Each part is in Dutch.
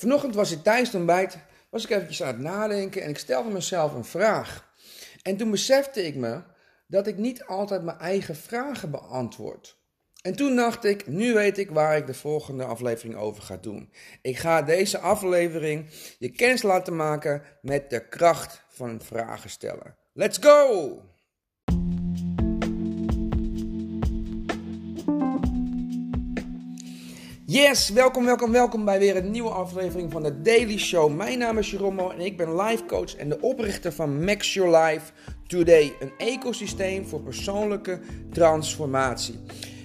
Vanochtend was ik tijdens het ontbijt, was ik eventjes aan het nadenken en ik stelde mezelf een vraag. En toen besefte ik me dat ik niet altijd mijn eigen vragen beantwoord. En toen dacht ik, nu weet ik waar ik de volgende aflevering over ga doen. Ik ga deze aflevering je kennis laten maken met de kracht van vragen stellen. Let's go! Yes, welkom, welkom, welkom bij weer een nieuwe aflevering van de Daily Show. Mijn naam is Jeromo en ik ben life coach en de oprichter van Max Your Life Today. Een ecosysteem voor persoonlijke transformatie.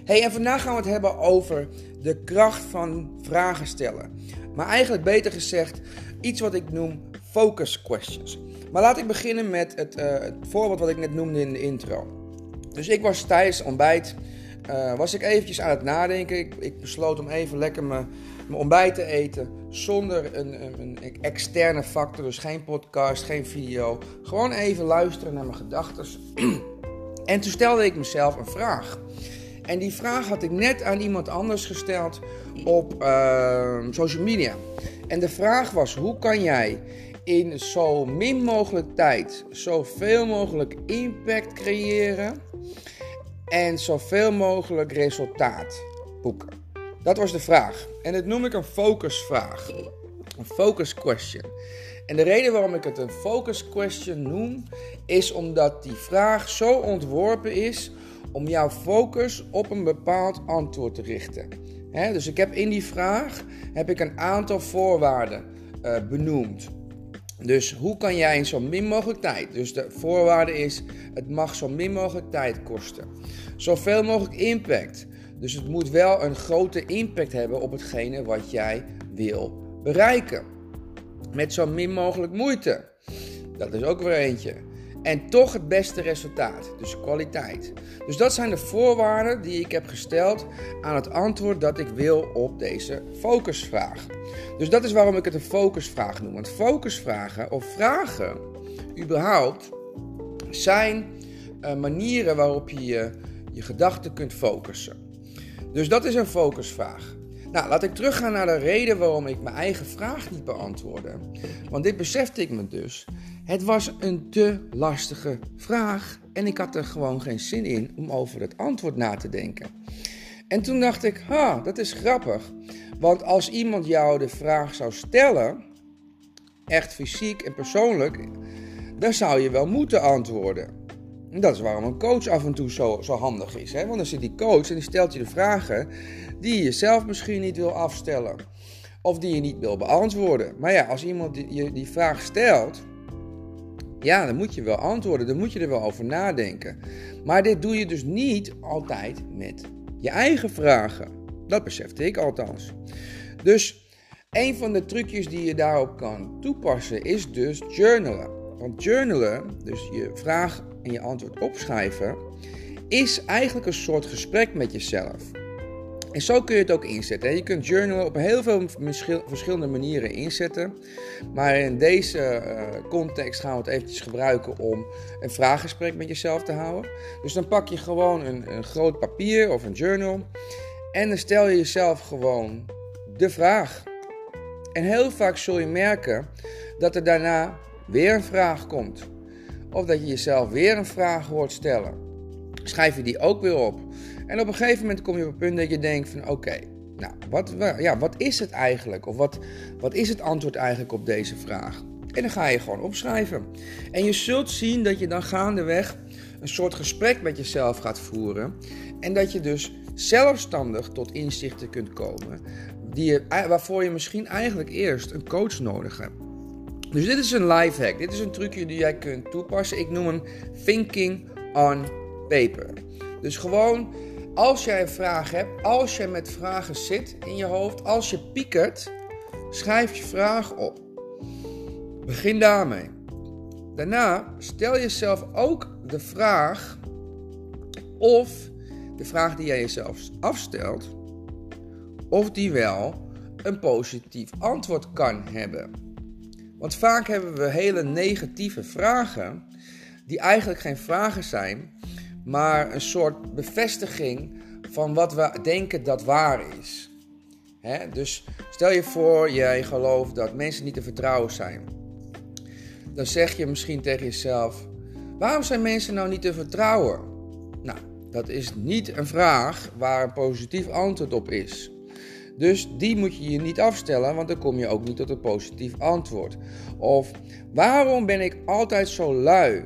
Hey, en vandaag gaan we het hebben over de kracht van vragen stellen. Maar eigenlijk beter gezegd, iets wat ik noem focus questions. Maar laat ik beginnen met het, uh, het voorbeeld wat ik net noemde in de intro. Dus ik was tijdens ontbijt uh, was ik eventjes aan het nadenken. Ik, ik besloot om even lekker mijn, ontbijt te eten. Zonder een, een, een, externe factor. Dus geen podcast, geen video. Gewoon even luisteren naar mijn gedachten. en toen stelde ik mezelf een vraag. En die vraag had ik net aan iemand anders gesteld op uh, social media. En de vraag was: hoe kan jij in zo min mogelijk tijd zoveel mogelijk impact creëren? En zoveel mogelijk resultaat boeken? Dat was de vraag. En dat noem ik een focusvraag. Een focus question. En de reden waarom ik het een focus question noem, is omdat die vraag zo ontworpen is om jouw focus op een bepaald antwoord te richten. dus ik heb in die vraag heb ik een aantal voorwaarden uh, benoemd. Dus hoe kan jij in zo min mogelijk tijd, dus de voorwaarde is, het mag zo min mogelijk tijd kosten. Zoveel mogelijk impact. Dus het moet wel een grote impact hebben op hetgene wat jij wil bereiken. Met zo min mogelijk moeite. Dat is ook weer eentje. En toch het beste resultaat, dus kwaliteit. Dus dat zijn de voorwaarden die ik heb gesteld aan het antwoord dat ik wil op deze focusvraag. Dus dat is waarom ik het een focusvraag noem. Want focusvragen of vragen überhaupt zijn uh, manieren waarop je, je gedachten kunt focussen. Dus dat is een focusvraag. Nou, laat ik teruggaan naar de reden waarom ik mijn eigen vraag niet beantwoordde. Want dit besefte ik me dus. Het was een te lastige vraag en ik had er gewoon geen zin in om over het antwoord na te denken. En toen dacht ik, ha, dat is grappig. Want als iemand jou de vraag zou stellen, echt fysiek en persoonlijk, dan zou je wel moeten antwoorden. Dat is waarom een coach af en toe zo, zo handig is. Hè? Want dan zit die coach en die stelt je de vragen die je zelf misschien niet wil afstellen. Of die je niet wil beantwoorden. Maar ja, als iemand je die vraag stelt, ja, dan moet je wel antwoorden. Dan moet je er wel over nadenken. Maar dit doe je dus niet altijd met je eigen vragen. Dat besefte ik althans. Dus een van de trucjes die je daarop kan toepassen is dus journalen. Want journalen, dus je vraag en je antwoord opschrijven, is eigenlijk een soort gesprek met jezelf. En zo kun je het ook inzetten. Je kunt journalen op heel veel verschillende manieren inzetten. Maar in deze eh, context gaan we het eventjes gebruiken om een vraaggesprek met jezelf te houden. Dus dan pak je gewoon een, een groot papier of een journal. En dan stel je jezelf gewoon de vraag. En heel vaak zul je merken dat er daarna weer een vraag komt. Of dat je jezelf weer een vraag hoort stellen. Schrijf je die ook weer op. En op een gegeven moment kom je op het punt dat je denkt van oké, nou, wat, ja, wat is het eigenlijk? Of wat, wat is het antwoord eigenlijk op deze vraag? En dan ga je gewoon opschrijven. En je zult zien dat je dan gaandeweg een soort gesprek met jezelf gaat voeren. En dat je dus zelfstandig tot inzichten kunt komen. Die je, waarvoor je misschien eigenlijk eerst een coach nodig hebt. Dus dit is een life hack. Dit is een trucje die jij kunt toepassen. Ik noem hem thinking on paper. Dus gewoon als jij een vraag hebt, als je met vragen zit in je hoofd, als je piekert, schrijf je vraag op. Begin daarmee. Daarna stel jezelf ook de vraag of de vraag die jij jezelf afstelt, of die wel een positief antwoord kan hebben. Want vaak hebben we hele negatieve vragen, die eigenlijk geen vragen zijn, maar een soort bevestiging van wat we denken dat waar is. Dus stel je voor, jij gelooft dat mensen niet te vertrouwen zijn. Dan zeg je misschien tegen jezelf: waarom zijn mensen nou niet te vertrouwen? Nou, dat is niet een vraag waar een positief antwoord op is. Dus die moet je je niet afstellen, want dan kom je ook niet tot een positief antwoord. Of waarom ben ik altijd zo lui?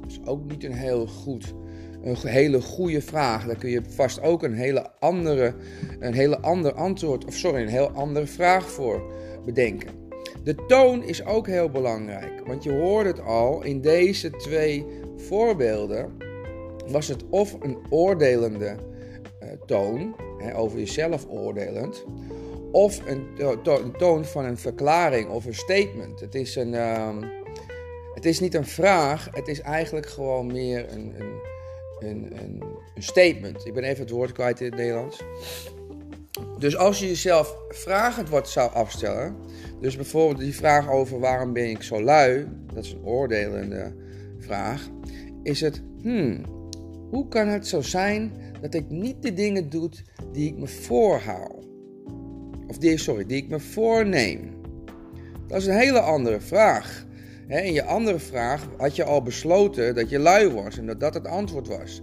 Dat is ook niet een heel goed, een hele goede vraag. Daar kun je vast ook een hele andere, een hele ander antwoord, of sorry, een heel andere vraag voor bedenken. De toon is ook heel belangrijk, want je hoort het al in deze twee voorbeelden. Was het of een oordelende toon, over jezelf oordelend. Of een, toon van een verklaring of een statement. Het is, een, ehm, het is niet een vraag, het is eigenlijk gewoon meer een, een, een, een, statement. Ik ben even het woord kwijt in het Nederlands. Dus als je jezelf vragend wordt zou afstellen, dus bijvoorbeeld die vraag over waarom ben ik zo lui, dat is een oordelende vraag, is het, hmm, hoe kan het zo zijn dat ik niet de dingen doe die ik me voorhoud. Of die, sorry, die ik me voorneem. Dat is een hele andere vraag. In je andere vraag had je al besloten dat je lui was en dat dat het antwoord was.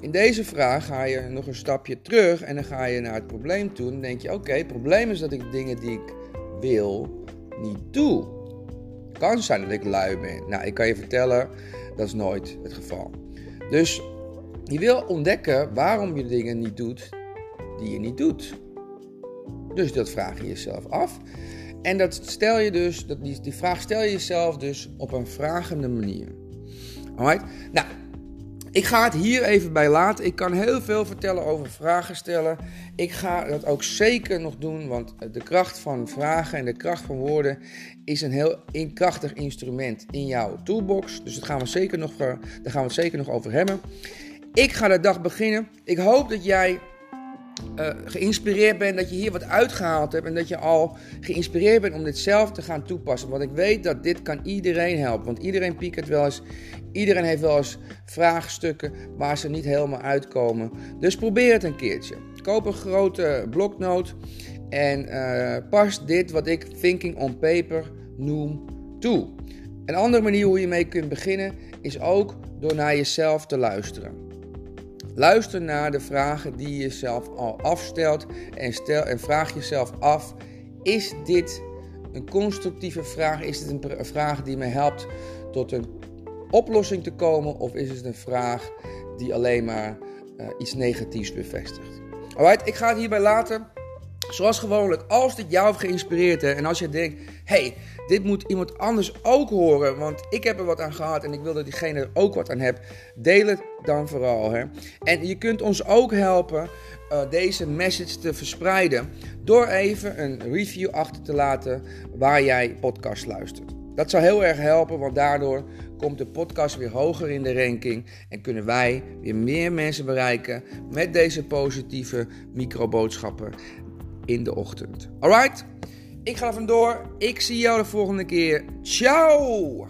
In deze vraag ga je nog een stapje terug en dan ga je naar het probleem toe. En denk je: oké, het probleem is dat ik dingen die ik wil niet doe. Kan zijn dat ik lui ben. Nou, ik kan je vertellen, dat is nooit het geval. Dus je wil ontdekken waarom je dingen niet doet die je niet doet. Dus dat vraag je jezelf af. En dat stel je dus, die, vraag stel je jezelf dus op een vragende manier. Alright? Nou, ik ga het hier even bij laten. Ik kan heel veel vertellen over vragen stellen. Ik ga dat ook zeker nog doen, want de kracht van vragen en de kracht van woorden is een heel krachtig instrument in jouw toolbox. Dus dat gaan we zeker nog, daar gaan we het zeker nog over hebben. Ik ga de dag beginnen. Ik hoop dat jij uh, geïnspireerd bent, dat je hier wat uitgehaald hebt en dat je al geïnspireerd bent om dit zelf te gaan toepassen. Want ik weet dat dit kan iedereen helpen. Want iedereen piekert wel eens. Iedereen heeft wel eens vraagstukken waar ze niet helemaal uitkomen. Dus probeer het een keertje. Koop een grote bloknoot en uh, pas dit wat ik thinking on paper noem toe. Een andere manier hoe je mee kunt beginnen is ook door naar jezelf te luisteren. Luister naar de vragen die je jezelf al afstelt en, stel, en vraag jezelf af: is dit een constructieve vraag? Is dit een vraag die me helpt tot een oplossing te komen? Of is het een vraag die alleen maar uh, iets negatiefs bevestigt? Alright, ik ga het hierbij laten. Zoals gewoonlijk, als dit jou heeft geïnspireerd hè, en als je denkt: hey, dit moet iemand anders ook horen, want ik heb er wat aan gehad en ik wil dat diegene er ook wat aan heeft, deel het dan vooral. Hè. En je kunt ons ook helpen uh, deze message te verspreiden door even een review achter te laten waar jij podcast luistert. Dat zou heel erg helpen, want daardoor komt de podcast weer hoger in de ranking en kunnen wij weer meer mensen bereiken met deze positieve microboodschappen in de ochtend. Alright? Ik ga er vandoor. Ik zie jou de volgende keer. Ciao!